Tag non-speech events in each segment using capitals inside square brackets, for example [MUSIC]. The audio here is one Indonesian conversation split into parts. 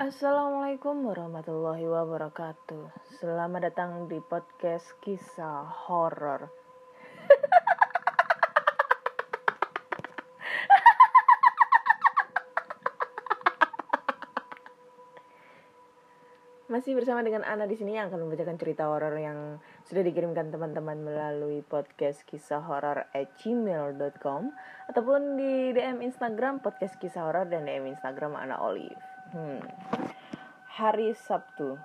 Assalamualaikum warahmatullahi wabarakatuh. Selamat datang di podcast kisah horor. Masih bersama dengan Ana di sini yang akan membacakan cerita horor yang sudah dikirimkan teman-teman melalui podcast kisah horor at gmail.com ataupun di DM Instagram podcast kisah horor dan DM Instagram Ana Olive. Hmm. Hari Sabtu,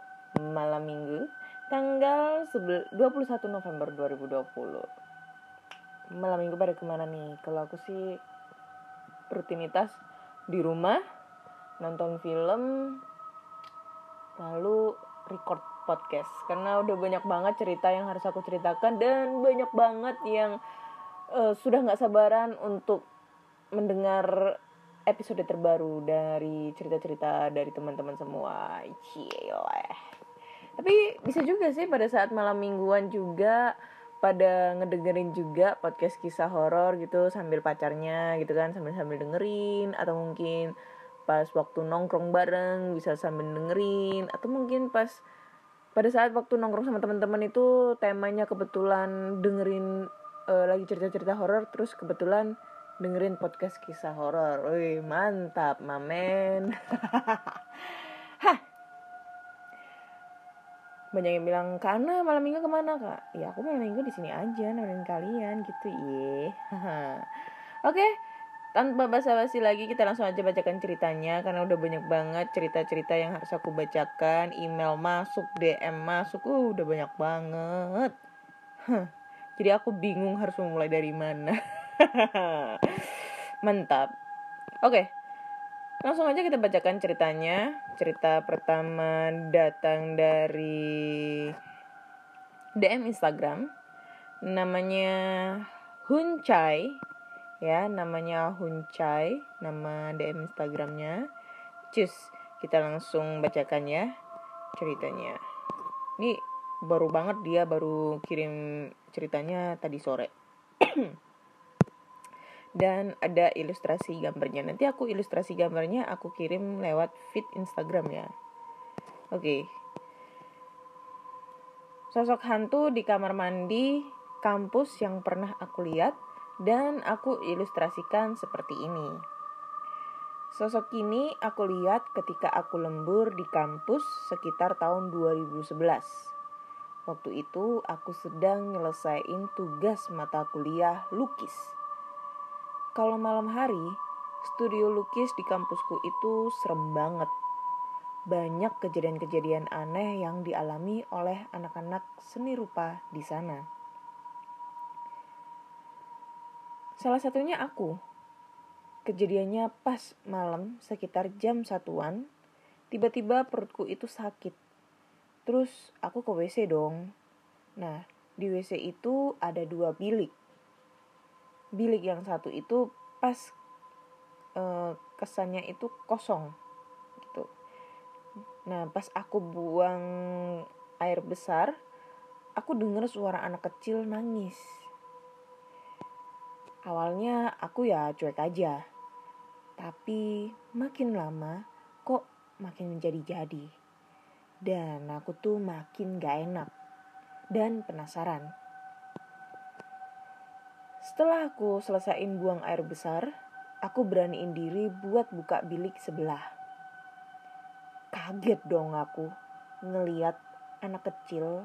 malam Minggu, tanggal 21 November 2020. Malam Minggu pada ke mana nih? Kalau aku sih rutinitas di rumah, nonton film, lalu record podcast karena udah banyak banget cerita yang harus aku ceritakan dan banyak banget yang uh, sudah nggak sabaran untuk mendengar episode terbaru dari cerita-cerita dari teman-teman semua Cile. tapi bisa juga sih pada saat malam mingguan juga pada ngedengerin juga podcast kisah horor gitu sambil pacarnya gitu kan sambil sambil dengerin atau mungkin pas waktu nongkrong bareng bisa sambil dengerin atau mungkin pas pada saat waktu nongkrong sama teman-teman itu temanya kebetulan dengerin uh, lagi cerita-cerita horor terus kebetulan dengerin podcast kisah horor. Wih, mantap, mamen. [LAUGHS] Hah. Banyak yang bilang, "Karena malam Minggu ke mana, Kak?" Ya, aku malam Minggu di sini aja nemenin kalian gitu, ye. [LAUGHS] Oke, okay, tanpa basa-basi lagi kita langsung aja bacakan ceritanya karena udah banyak banget cerita-cerita yang harus aku bacakan email masuk DM masuk uh udah banyak banget huh. [LAUGHS] jadi aku bingung harus memulai dari mana [LAUGHS] mantap. Oke. Okay. langsung aja kita bacakan ceritanya. Cerita pertama datang dari DM Instagram. Namanya Huncai ya namanya Huncai nama DM Instagramnya. Cus kita langsung bacakan ya ceritanya. Ini baru banget dia baru kirim ceritanya tadi sore [CLEARS THROAT] dan ada ilustrasi gambarnya nanti aku ilustrasi gambarnya aku kirim lewat feed Instagram ya oke sosok hantu di kamar mandi kampus yang pernah aku lihat dan aku ilustrasikan seperti ini. Sosok ini aku lihat ketika aku lembur di kampus sekitar tahun 2011. Waktu itu aku sedang nyelesain tugas mata kuliah lukis. Kalau malam hari, studio lukis di kampusku itu serem banget. Banyak kejadian-kejadian aneh yang dialami oleh anak-anak seni rupa di sana. Salah satunya aku. Kejadiannya pas malam sekitar jam satuan, tiba-tiba perutku itu sakit. Terus aku ke WC dong. Nah, di WC itu ada dua bilik. Bilik yang satu itu pas eh, kesannya itu kosong gitu. Nah, pas aku buang air besar, aku dengar suara anak kecil nangis. Awalnya aku ya cuek aja. Tapi makin lama kok makin menjadi-jadi. Dan aku tuh makin gak enak dan penasaran. Setelah aku selesaiin buang air besar, aku beraniin diri buat buka bilik sebelah. Kaget dong aku ngeliat anak kecil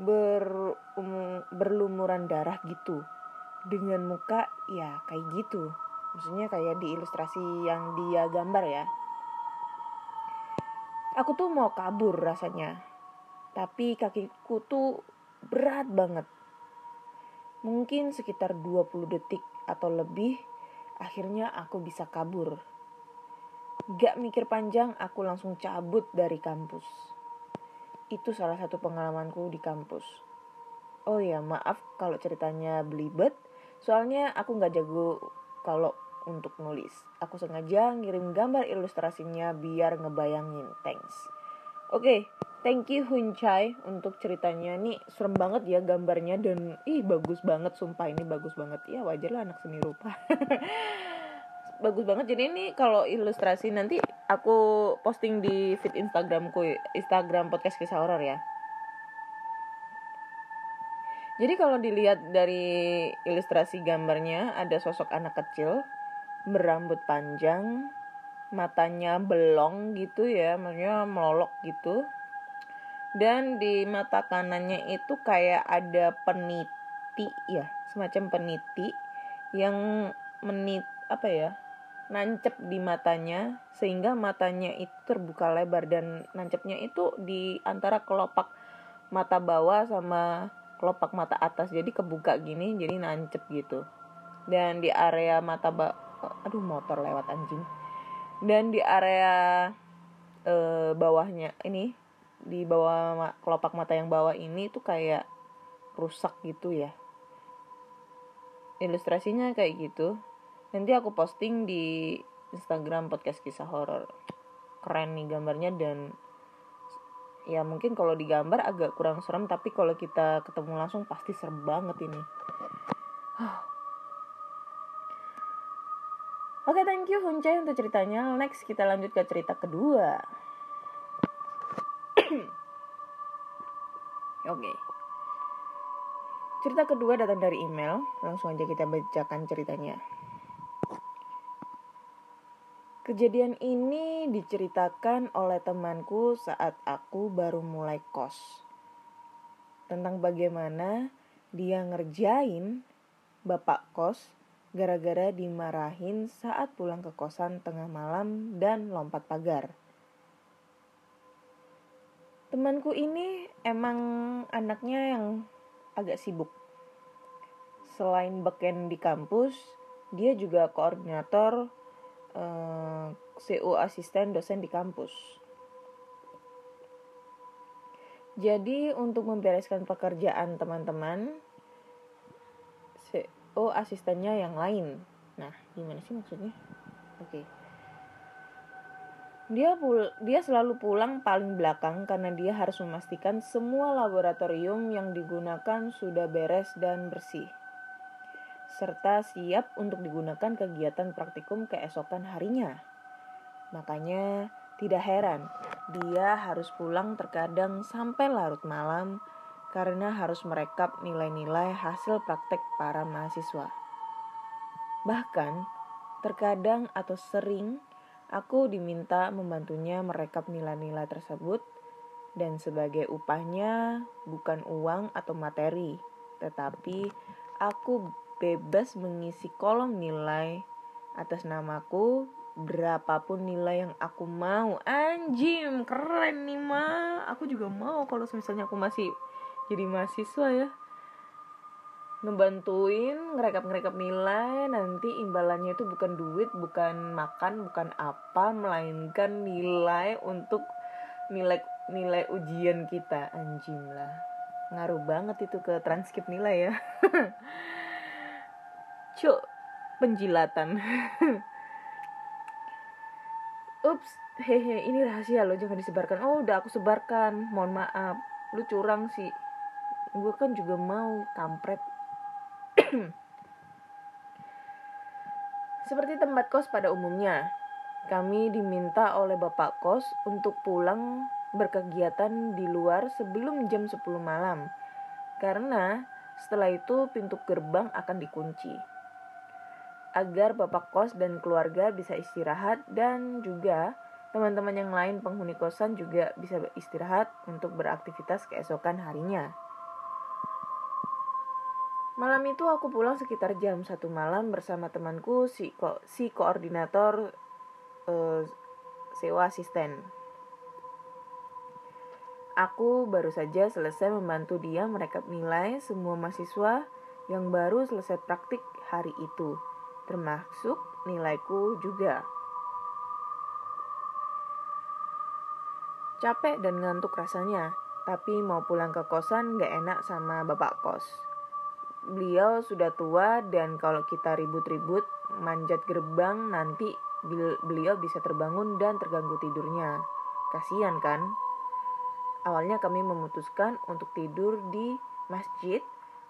ber, um, berlumuran darah gitu. Dengan muka ya kayak gitu. Maksudnya kayak di ilustrasi yang dia gambar ya. Aku tuh mau kabur rasanya. Tapi kakiku tuh berat banget mungkin sekitar 20 detik atau lebih akhirnya aku bisa kabur gak mikir panjang aku langsung cabut dari kampus itu salah satu pengalamanku di kampus oh ya maaf kalau ceritanya belibet Soalnya aku nggak jago kalau untuk nulis. Aku sengaja ngirim gambar ilustrasinya biar ngebayangin. Thanks. Oke, okay, thank you Huncai untuk ceritanya. Nih serem banget ya gambarnya dan ih bagus banget sumpah ini bagus banget. Ya wajar lah anak seni rupa. [LAUGHS] bagus banget jadi ini kalau ilustrasi nanti aku posting di feed Instagramku Instagram podcast kisah horor ya jadi kalau dilihat dari ilustrasi gambarnya ada sosok anak kecil berambut panjang matanya belong gitu ya maksudnya melolok gitu. Dan di mata kanannya itu kayak ada peniti ya semacam peniti yang menit apa ya nancep di matanya sehingga matanya itu terbuka lebar dan nancepnya itu di antara kelopak mata bawah sama kelopak mata atas. Jadi kebuka gini jadi nancep gitu. Dan di area mata ba aduh motor lewat anjing dan di area e, bawahnya ini di bawah kelopak mata yang bawah ini tuh kayak rusak gitu ya. Ilustrasinya kayak gitu. Nanti aku posting di Instagram podcast kisah horor. Keren nih gambarnya dan ya mungkin kalau digambar agak kurang serem tapi kalau kita ketemu langsung pasti serem banget ini Oke, okay, thank you Hunce untuk ceritanya. Next kita lanjut ke cerita kedua. [CLEARS THROAT] Oke. Okay. Cerita kedua datang dari email. Langsung aja kita bacakan ceritanya. Kejadian ini diceritakan oleh temanku saat aku baru mulai kos. Tentang bagaimana dia ngerjain bapak kos gara-gara dimarahin saat pulang ke kosan tengah malam dan lompat pagar. Temanku ini emang anaknya yang agak sibuk. Selain beken di kampus, dia juga koordinator eh, CO asisten dosen di kampus. Jadi untuk membereskan pekerjaan teman-teman, CO asistennya yang lain. Nah, gimana sih maksudnya? Oke. Okay. Dia pul dia selalu pulang paling belakang karena dia harus memastikan semua laboratorium yang digunakan sudah beres dan bersih. Serta siap untuk digunakan kegiatan praktikum keesokan harinya. Makanya tidak heran dia harus pulang terkadang sampai larut malam karena harus merekap nilai-nilai hasil praktek para mahasiswa. Bahkan, terkadang atau sering Aku diminta membantunya merekap nilai-nilai tersebut dan sebagai upahnya bukan uang atau materi, tetapi aku bebas mengisi kolom nilai atas namaku berapapun nilai yang aku mau. Anjim, keren nih, Ma. Aku juga mau kalau misalnya aku masih jadi mahasiswa ya. Ngebantuin ngerekap-ngerekap nilai nanti imbalannya itu bukan duit bukan makan bukan apa melainkan nilai untuk nilai nilai ujian kita. Anjing lah. Ngaruh banget itu ke transkrip nilai ya. [LAUGHS] Cuk penjilatan. [LAUGHS] Ups hehe ini rahasia lo jangan disebarkan. Oh udah aku sebarkan mohon maaf. Lu curang sih gue kan juga mau kampret Seperti tempat kos pada umumnya, kami diminta oleh bapak kos untuk pulang berkegiatan di luar sebelum jam 10 malam. Karena setelah itu pintu gerbang akan dikunci. Agar bapak kos dan keluarga bisa istirahat dan juga teman-teman yang lain penghuni kosan juga bisa istirahat untuk beraktivitas keesokan harinya. Malam itu aku pulang sekitar jam satu malam bersama temanku si ko si koordinator uh, sewa asisten. Aku baru saja selesai membantu dia merekap nilai semua mahasiswa yang baru selesai praktik hari itu, termasuk nilaiku juga. Capek dan ngantuk rasanya, tapi mau pulang ke kosan gak enak sama bapak kos beliau sudah tua dan kalau kita ribut-ribut manjat gerbang nanti beliau bisa terbangun dan terganggu tidurnya. Kasihan kan? Awalnya kami memutuskan untuk tidur di masjid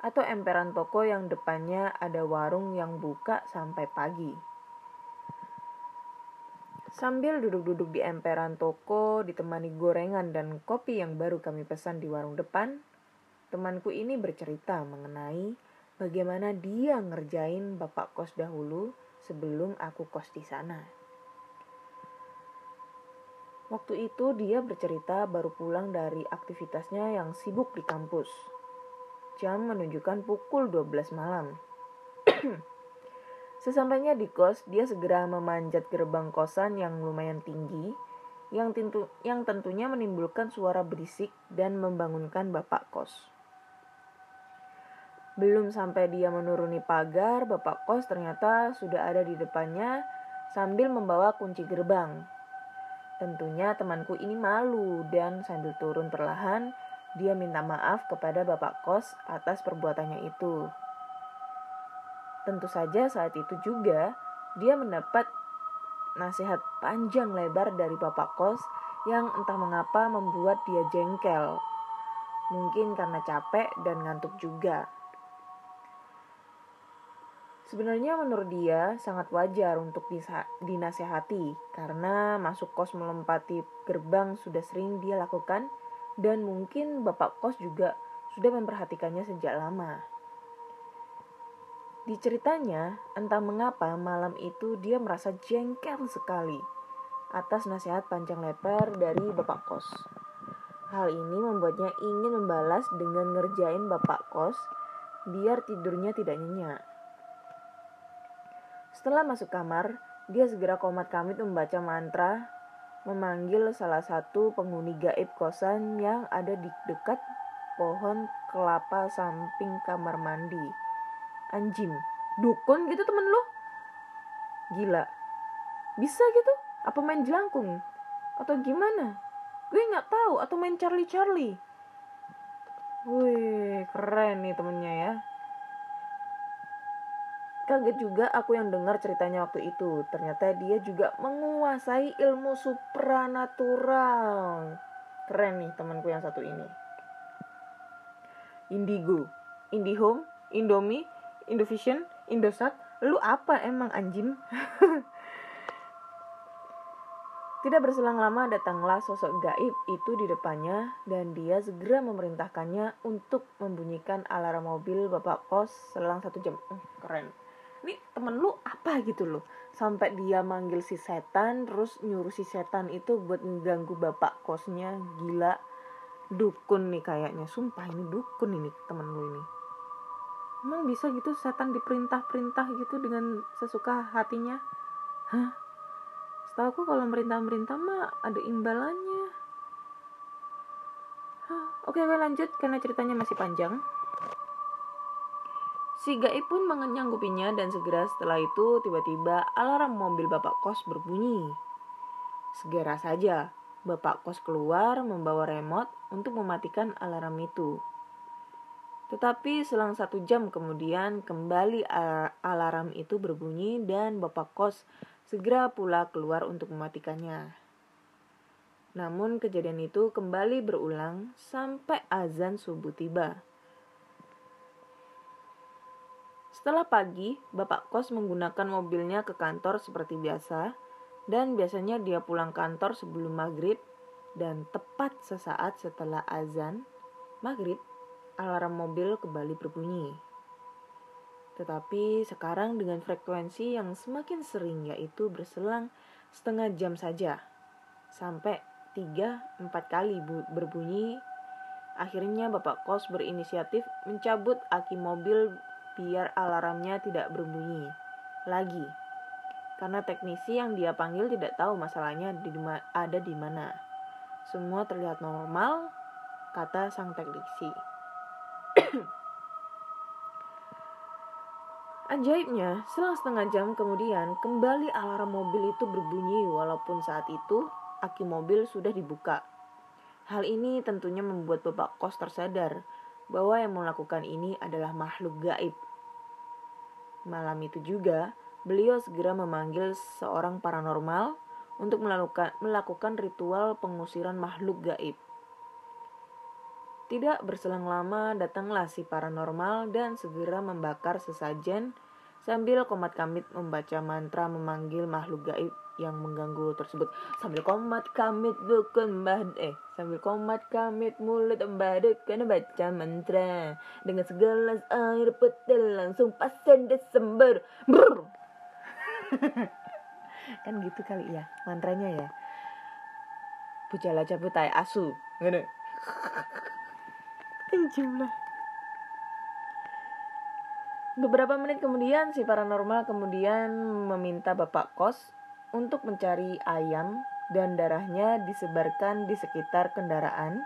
atau emperan toko yang depannya ada warung yang buka sampai pagi. Sambil duduk-duduk di emperan toko, ditemani gorengan dan kopi yang baru kami pesan di warung depan, temanku ini bercerita mengenai bagaimana dia ngerjain bapak kos dahulu sebelum aku kos di sana. Waktu itu dia bercerita baru pulang dari aktivitasnya yang sibuk di kampus. Jam menunjukkan pukul 12 malam. [CLEARS THROAT] Sesampainya di kos, dia segera memanjat gerbang kosan yang lumayan tinggi, yang, tentu, yang tentunya menimbulkan suara berisik dan membangunkan bapak kos. Belum sampai dia menuruni pagar, bapak kos ternyata sudah ada di depannya sambil membawa kunci gerbang. Tentunya temanku ini malu dan sambil turun perlahan, dia minta maaf kepada bapak kos atas perbuatannya itu. Tentu saja saat itu juga dia mendapat nasihat panjang lebar dari bapak kos yang entah mengapa membuat dia jengkel. Mungkin karena capek dan ngantuk juga. Sebenarnya menurut dia sangat wajar untuk dinasehati karena masuk kos melempati gerbang sudah sering dia lakukan dan mungkin bapak kos juga sudah memperhatikannya sejak lama. Di ceritanya, entah mengapa malam itu dia merasa jengkel sekali atas nasihat panjang lebar dari bapak kos. Hal ini membuatnya ingin membalas dengan ngerjain bapak kos biar tidurnya tidak nyenyak. Setelah masuk kamar, dia segera komat kamit membaca mantra, memanggil salah satu penghuni gaib kosan yang ada di dekat pohon kelapa samping kamar mandi. Anjing dukun gitu temen lo gila bisa gitu? Apa main jelangkung? Atau gimana? Gue nggak tahu atau main Charlie Charlie Wih, keren nih temennya ya. Kaget juga aku yang dengar ceritanya waktu itu. Ternyata dia juga menguasai ilmu supranatural. Keren nih temanku yang satu ini. Indigo, Indihome, Indomie, Indovision, Indosat, lu apa emang anjing? [LAUGHS] Tidak berselang lama datanglah sosok gaib itu di depannya dan dia segera memerintahkannya untuk membunyikan alarm mobil bapak kos selang satu jam. Hmm, keren. Temen lu apa gitu loh. Sampai dia manggil si setan terus nyuruh si setan itu buat ngeganggu bapak kosnya. Gila. Dukun nih kayaknya. Sumpah ini dukun ini temen lu ini emang bisa gitu setan diperintah-perintah gitu dengan sesuka hatinya hah setahu aku kalau merintah-merintah mah ada imbalannya hah, oke oke lanjut karena ceritanya masih panjang Si Gaib pun menyanggupinya dan segera setelah itu tiba-tiba alarm mobil bapak kos berbunyi. Segera saja, bapak kos keluar membawa remote untuk mematikan alarm itu. Tetapi selang satu jam kemudian kembali alarm itu berbunyi dan bapak kos segera pula keluar untuk mematikannya. Namun kejadian itu kembali berulang sampai azan subuh tiba. Setelah pagi, bapak kos menggunakan mobilnya ke kantor seperti biasa dan biasanya dia pulang kantor sebelum maghrib dan tepat sesaat setelah azan maghrib alarm mobil kembali berbunyi. Tetapi sekarang dengan frekuensi yang semakin sering yaitu berselang setengah jam saja. Sampai 3-4 kali berbunyi. Akhirnya Bapak Kos berinisiatif mencabut aki mobil biar alarmnya tidak berbunyi lagi. Karena teknisi yang dia panggil tidak tahu masalahnya ada di mana. Semua terlihat normal, kata sang teknisi. [CLEARS THROAT] Ajaibnya, selang setengah jam kemudian kembali alarm mobil itu berbunyi walaupun saat itu aki mobil sudah dibuka. Hal ini tentunya membuat Bapak Kos tersadar bahwa yang melakukan ini adalah makhluk gaib. Malam itu juga, beliau segera memanggil seorang paranormal untuk melakukan, ritual pengusiran makhluk gaib. Tidak berselang lama datanglah si paranormal dan segera membakar sesajen Sambil komat kamit membaca mantra memanggil makhluk gaib yang mengganggu tersebut. Sambil komat kamit bukan mbah eh sambil komat kamit mulut mbah karena baca mantra. Dengan segelas air putih langsung pasen Desember. Brr. [LAUGHS] kan gitu kali ya mantranya ya. Pujala cabutai asu. Gitu [LAUGHS] jumlah Beberapa menit kemudian si paranormal kemudian meminta bapak kos untuk mencari ayam dan darahnya disebarkan di sekitar kendaraan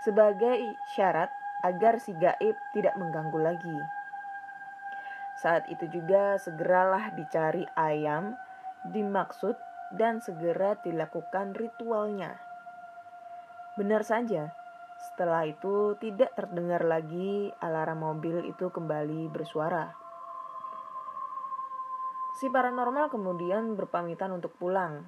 sebagai syarat agar si gaib tidak mengganggu lagi. Saat itu juga segeralah dicari ayam dimaksud dan segera dilakukan ritualnya. Benar saja, setelah itu tidak terdengar lagi alarm mobil itu kembali bersuara. Si paranormal kemudian berpamitan untuk pulang.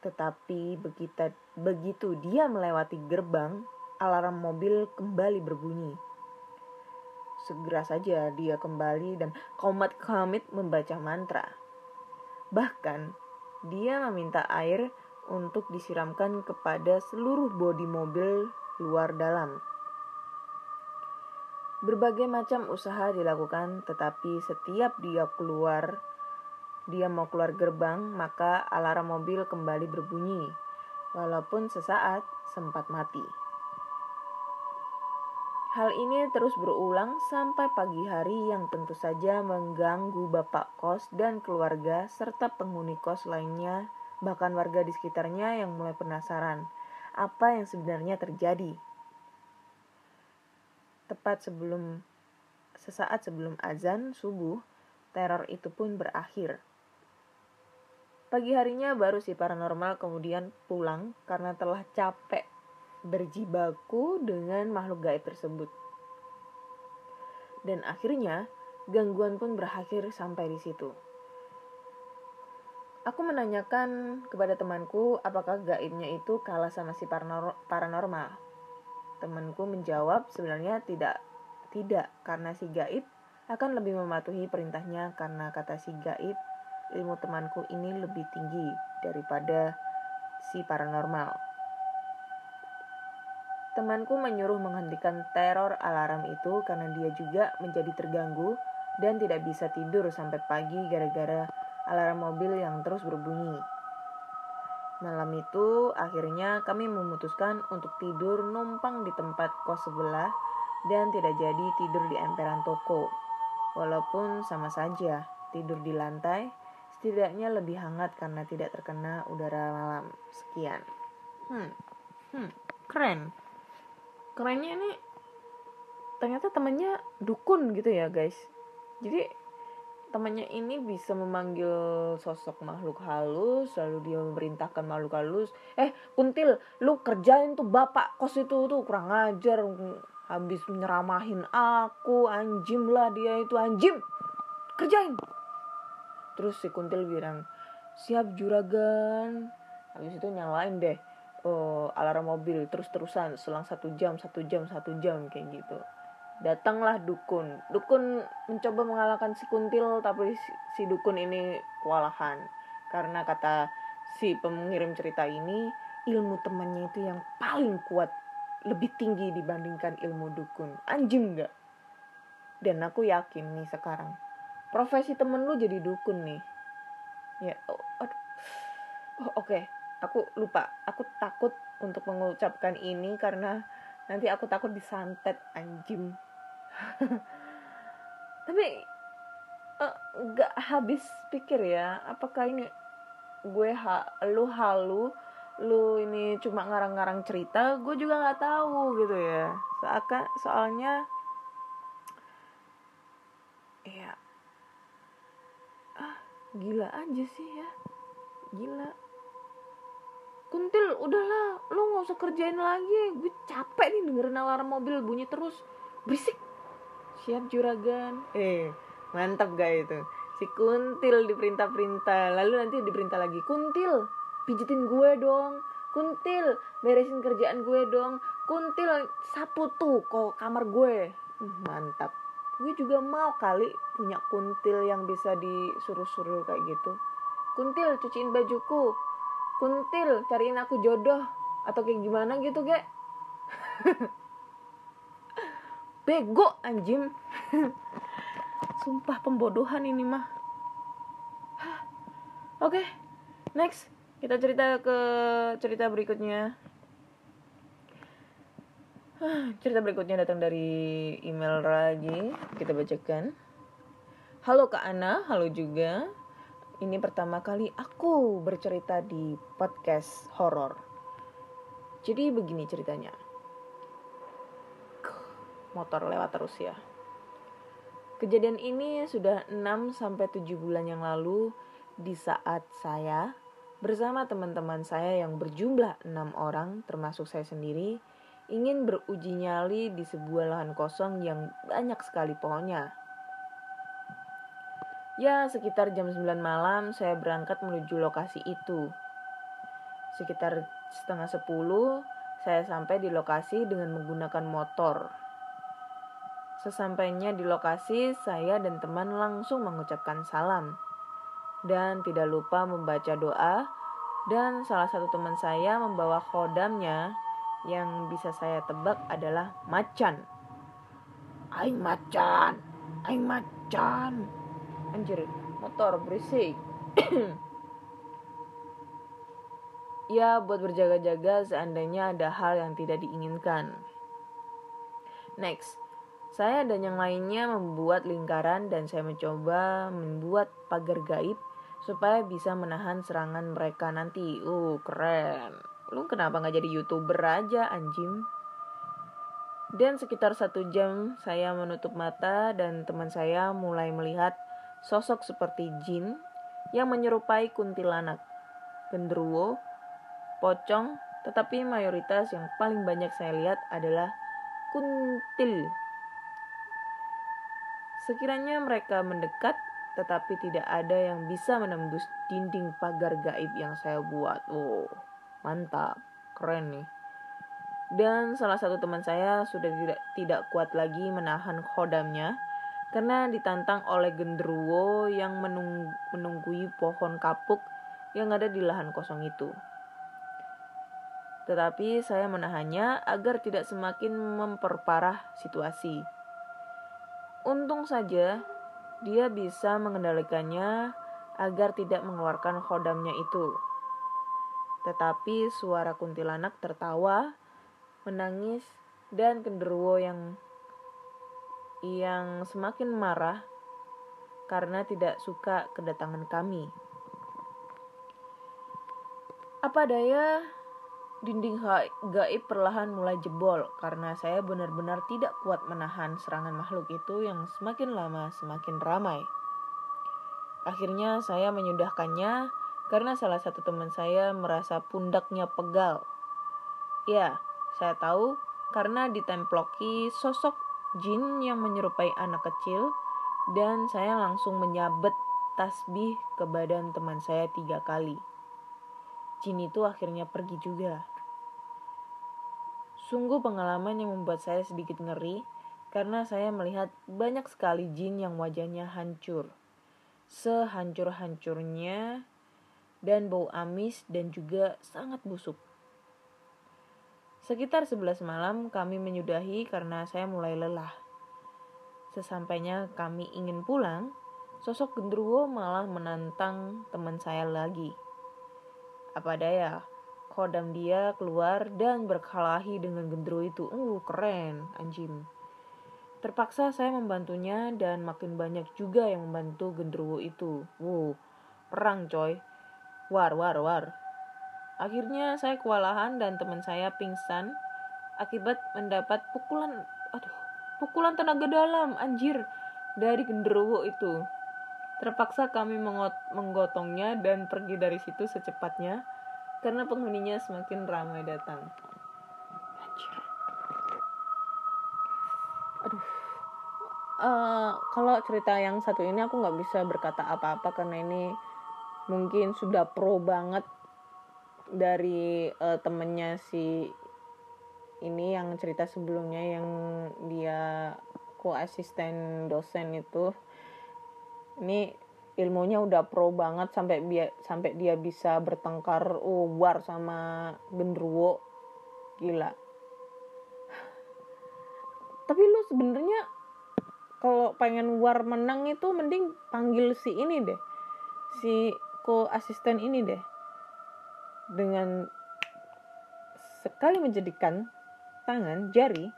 Tetapi begitu, begitu dia melewati gerbang, alarm mobil kembali berbunyi. Segera saja dia kembali dan komat kamit membaca mantra. Bahkan dia meminta air untuk disiramkan kepada seluruh bodi mobil luar dalam. Berbagai macam usaha dilakukan, tetapi setiap dia keluar dia mau keluar gerbang, maka alarm mobil kembali berbunyi, walaupun sesaat sempat mati. Hal ini terus berulang sampai pagi hari yang tentu saja mengganggu bapak kos dan keluarga serta penghuni kos lainnya, bahkan warga di sekitarnya yang mulai penasaran apa yang sebenarnya terjadi. Tepat sebelum sesaat sebelum azan subuh, teror itu pun berakhir. Pagi harinya baru si paranormal kemudian pulang karena telah capek berjibaku dengan makhluk gaib tersebut. Dan akhirnya gangguan pun berakhir sampai di situ. Aku menanyakan kepada temanku apakah gaibnya itu kalah sama si paranormal. Temanku menjawab sebenarnya tidak tidak karena si gaib akan lebih mematuhi perintahnya karena kata si gaib ilmu temanku ini lebih tinggi daripada si paranormal. Temanku menyuruh menghentikan teror alarm itu karena dia juga menjadi terganggu dan tidak bisa tidur sampai pagi gara-gara alarm mobil yang terus berbunyi. Malam itu akhirnya kami memutuskan untuk tidur numpang di tempat kos sebelah dan tidak jadi tidur di emperan toko. Walaupun sama saja tidur di lantai setidaknya lebih hangat karena tidak terkena udara malam. Sekian. Hmm, hmm, keren. Kerennya ini ternyata temannya dukun gitu ya guys. Jadi temannya ini bisa memanggil sosok makhluk halus lalu dia memerintahkan makhluk halus. Eh kuntil lu kerjain tuh bapak kos itu tuh kurang ajar habis menyeramahin aku anjim lah dia itu anjim! Kerjain! Terus si kuntil bilang siap juragan. Habis itu nyalain deh uh, alarm mobil terus terusan selang satu jam satu jam satu jam kayak gitu datanglah dukun. Dukun mencoba mengalahkan si kuntil tapi si dukun ini kewalahan. Karena kata si pengirim cerita ini ilmu temannya itu yang paling kuat lebih tinggi dibandingkan ilmu dukun. Anjing nggak? Dan aku yakin nih sekarang profesi temen lu jadi dukun nih. Ya oh, oh, oke. Okay. aku lupa. Aku takut untuk mengucapkan ini karena nanti aku takut disantet anjing [LAUGHS] tapi uh, nggak habis pikir ya apakah ini gue ha lu halu lu ini cuma ngarang-ngarang cerita gue juga nggak tahu gitu ya. Seakan soalnya ya gila aja sih ya. Gila. Kuntil udahlah lu nggak usah kerjain lagi. Gue capek nih dengerin alarm mobil bunyi terus. Berisik siap juragan. Eh mantap gak itu? Si kuntil diperintah-perintah. Lalu nanti diperintah lagi kuntil pijitin gue dong. Kuntil beresin kerjaan gue dong. Kuntil sapu tuh kok kamar gue. Mantap. Gue juga mau kali punya kuntil yang bisa disuruh-suruh kayak gitu. Kuntil cuciin bajuku. Kuntil cariin aku jodoh. Atau kayak gimana gitu gak [LAUGHS] bego anjim [LAUGHS] sumpah pembodohan ini mah. Oke okay, next. Kita cerita ke cerita berikutnya. [SIGHS] Cerita berikutnya datang dari email lagi kita bacakan. Halo kak Ana halo juga. Ini pertama kali aku bercerita di podcast horor. Jadi begini ceritanya motor lewat terus ya kejadian ini sudah 6 sampai 7 bulan yang lalu di saat saya bersama teman-teman saya yang berjumlah enam orang termasuk saya sendiri ingin beruji nyali di sebuah lahan kosong yang banyak sekali pohonnya. Ya, sekitar jam 9 malam saya berangkat menuju lokasi itu. Sekitar setengah 10, saya sampai di lokasi dengan menggunakan motor. Sesampainya di lokasi, saya dan teman langsung mengucapkan salam. Dan tidak lupa membaca doa, dan salah satu teman saya membawa khodamnya yang bisa saya tebak adalah macan. Aing macan, aing macan. Anjir, motor berisik. [CLEARS THROAT] ya, buat berjaga-jaga seandainya ada hal yang tidak diinginkan. Next, saya dan yang lainnya membuat lingkaran dan saya mencoba membuat pagar gaib supaya bisa menahan serangan mereka nanti. Uh, keren lu kenapa nggak jadi youtuber aja anjing dan sekitar satu jam saya menutup mata dan teman saya mulai melihat sosok seperti jin yang menyerupai kuntilanak, genderuwo, pocong, tetapi mayoritas yang paling banyak saya lihat adalah kuntil. Sekiranya mereka mendekat, tetapi tidak ada yang bisa menembus dinding pagar gaib yang saya buat. Oh mantap keren nih dan salah satu teman saya sudah tidak tidak kuat lagi menahan khodamnya karena ditantang oleh genderuwo yang menung, menunggui pohon kapuk yang ada di lahan kosong itu. Tetapi saya menahannya agar tidak semakin memperparah situasi. Untung saja dia bisa mengendalikannya agar tidak mengeluarkan khodamnya itu. Tetapi suara kuntilanak tertawa, menangis, dan genderuwo yang yang semakin marah karena tidak suka kedatangan kami. Apa daya, dinding gaib perlahan mulai jebol karena saya benar-benar tidak kuat menahan serangan makhluk itu yang semakin lama semakin ramai. Akhirnya saya menyudahkannya karena salah satu teman saya merasa pundaknya pegal. Ya, saya tahu karena ditemploki sosok jin yang menyerupai anak kecil dan saya langsung menyabet tasbih ke badan teman saya tiga kali. Jin itu akhirnya pergi juga. Sungguh pengalaman yang membuat saya sedikit ngeri karena saya melihat banyak sekali jin yang wajahnya hancur. Sehancur-hancurnya dan bau amis dan juga sangat busuk. Sekitar 11 malam kami menyudahi karena saya mulai lelah. Sesampainya kami ingin pulang, sosok gendruwo malah menantang teman saya lagi. Apa daya, kodam dia keluar dan berkelahi dengan gendruwo itu. Uh, keren, anjing. Terpaksa saya membantunya dan makin banyak juga yang membantu gendruwo itu. Wow, perang coy. War, war, war. Akhirnya saya kewalahan dan teman saya pingsan akibat mendapat pukulan, aduh, pukulan tenaga dalam, anjir, dari genderuwo itu. Terpaksa kami menggotongnya dan pergi dari situ secepatnya karena penghuninya semakin ramai datang. Aduh. Uh, kalau cerita yang satu ini aku nggak bisa berkata apa-apa karena ini mungkin sudah pro banget dari uh, temennya si ini yang cerita sebelumnya yang dia asisten dosen itu ini ilmunya udah pro banget sampai dia sampai dia bisa bertengkar oh, war sama genderuwo gila. Tapi lu sebenarnya kalau pengen war menang itu mending panggil si ini deh. Si ko asisten ini deh. Dengan sekali menjadikan tangan jari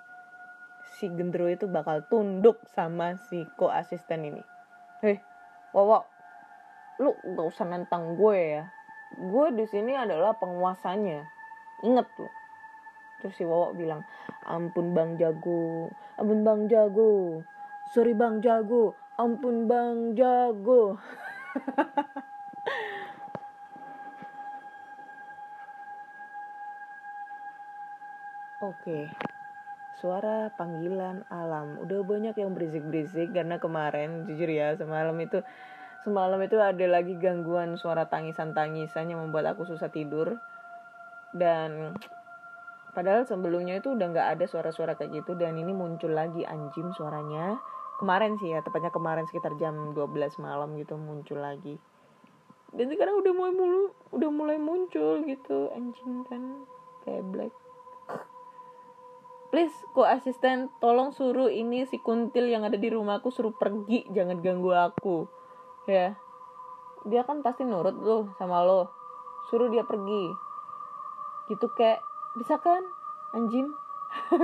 si gendro itu bakal tunduk sama si ko asisten ini. Hei wawa lu gak usah nantang gue ya. Gue di sini adalah penguasanya. Inget lu. Terus si Wawa bilang ampun bang jago. Ampun bang jago. Sorry bang jago. Ampun bang jago. [LAUGHS] Oke, suara panggilan alam. Udah banyak yang berisik-berisik karena kemarin jujur ya semalam itu semalam itu ada lagi gangguan suara tangisan-tangisan yang membuat aku susah tidur. Dan padahal sebelumnya itu udah nggak ada suara-suara kayak gitu dan ini muncul lagi anjing suaranya. Kemarin sih ya tepatnya kemarin sekitar jam 12 malam gitu muncul lagi. Dan sekarang udah mulai mulu udah mulai muncul gitu anjing kan kayak black please kok asisten tolong suruh ini si kuntil yang ada di rumahku suruh pergi jangan ganggu aku. Ya. Dia kan pasti nurut lo sama lo. Suruh dia pergi. Gitu kayak bisa kan anjing? [LAUGHS]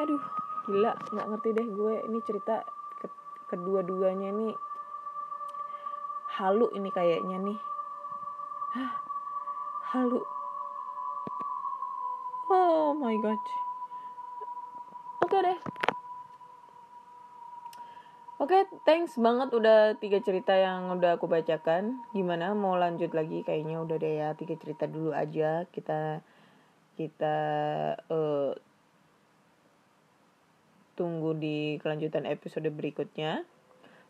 Aduh gila nggak ngerti deh gue. Ini cerita ke kedua-duanya nih halu ini kayaknya nih. Halu oh my god oke deh Oke, okay, thanks banget udah tiga cerita yang udah aku bacakan. Gimana mau lanjut lagi? Kayaknya udah deh ya tiga cerita dulu aja. Kita kita uh, tunggu di kelanjutan episode berikutnya.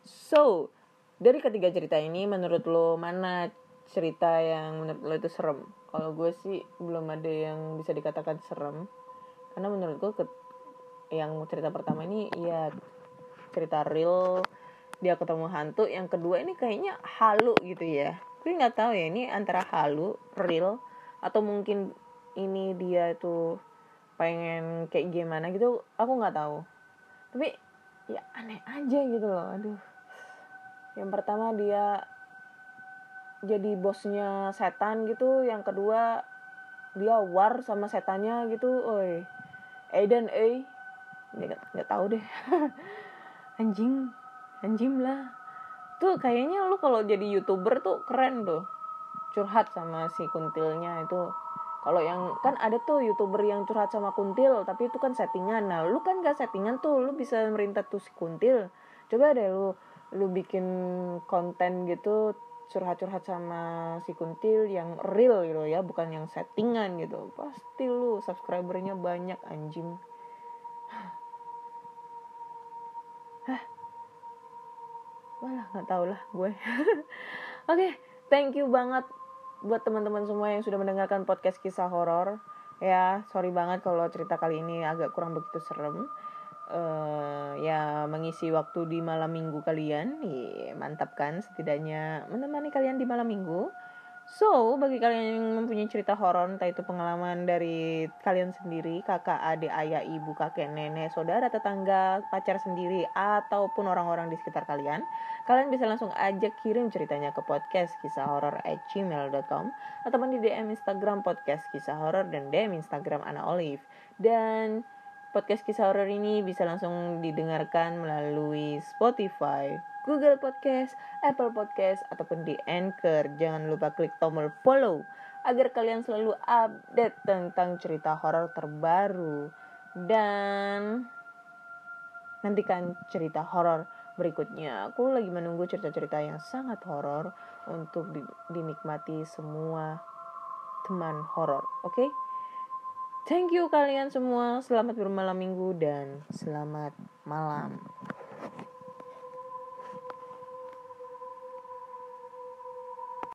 So, dari ketiga cerita ini menurut lo mana cerita yang menurut lo itu serem? Kalau gue sih belum ada yang bisa dikatakan serem. Karena menurut gue yang cerita pertama ini ya cerita real dia ketemu hantu. Yang kedua ini kayaknya halu gitu ya. Gue nggak tahu ya ini antara halu real atau mungkin ini dia itu pengen kayak gimana gitu aku nggak tahu. Tapi ya aneh aja gitu loh aduh. Yang pertama dia jadi bosnya setan gitu yang kedua dia war sama setannya gitu oi. Aiden eh nggak tahu deh. [LAUGHS] Anjing anjing lah. Tuh kayaknya lu kalau jadi youtuber tuh keren tuh. Curhat sama si kuntilnya itu. Kalau yang kan ada tuh youtuber yang curhat sama kuntil tapi itu kan settingan. Nah lu kan gak settingan tuh lu bisa merintah tuh si kuntil. Coba deh lu lu bikin konten gitu curhat-curhat sama si kuntil yang real gitu ya bukan yang settingan gitu pasti lu subscribernya banyak anjing Hah? Walah nggak tau lah gue. [LAUGHS] Oke, okay, thank you banget buat teman-teman semua yang sudah mendengarkan podcast kisah horor. Ya, sorry banget kalau cerita kali ini agak kurang begitu serem. Uh, ya mengisi waktu di malam minggu kalian, yeah, mantap kan? Setidaknya menemani kalian di malam minggu. So, bagi kalian yang mempunyai cerita horor, entah itu pengalaman dari kalian sendiri, kakak, adik, ayah, ibu, kakek, nenek, saudara, tetangga, pacar sendiri, ataupun orang-orang di sekitar kalian, kalian bisa langsung aja kirim ceritanya ke podcast kisah horor at gmail.com ataupun di DM Instagram podcast kisah horor dan DM Instagram Ana Olive. Dan podcast kisah horor ini bisa langsung didengarkan melalui Spotify, Google Podcast, Apple Podcast, ataupun di Anchor. Jangan lupa klik tombol follow agar kalian selalu update tentang cerita horor terbaru. Dan nantikan cerita horor berikutnya. Aku lagi menunggu cerita-cerita yang sangat horor untuk di, dinikmati semua teman horor. Oke? Okay? Thank you kalian semua. Selamat bermalam minggu dan selamat malam.